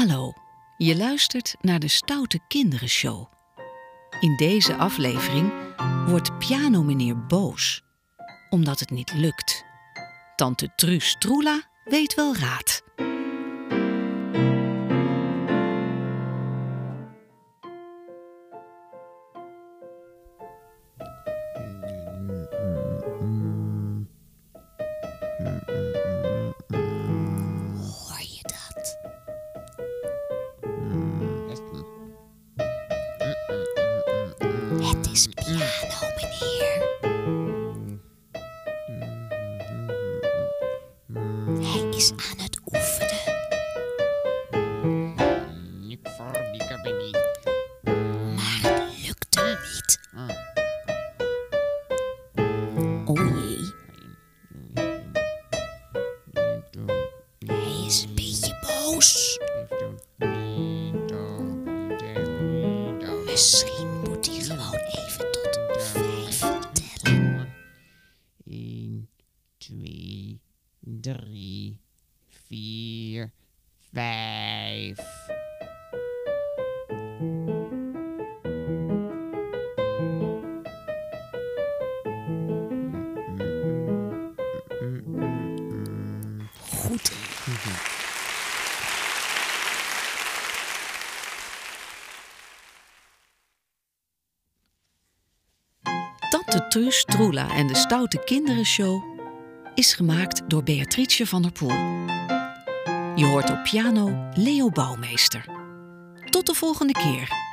Hallo, je luistert naar de Stoute Kinderen Show. In deze aflevering wordt pianomeneer boos, omdat het niet lukt. Tante Truus Troela weet wel raad. Is piano, meneer. Hij is aan het oefenen. Maar het lukt hem niet. Oh jee, hij is een beetje boos. Misschien 2, 3, 4, 5. Goed. Tante Truus Troela en de Stoute Kinderen Show is gemaakt door Beatrice van der Poel. Je hoort op piano Leo Bouwmeester. Tot de volgende keer.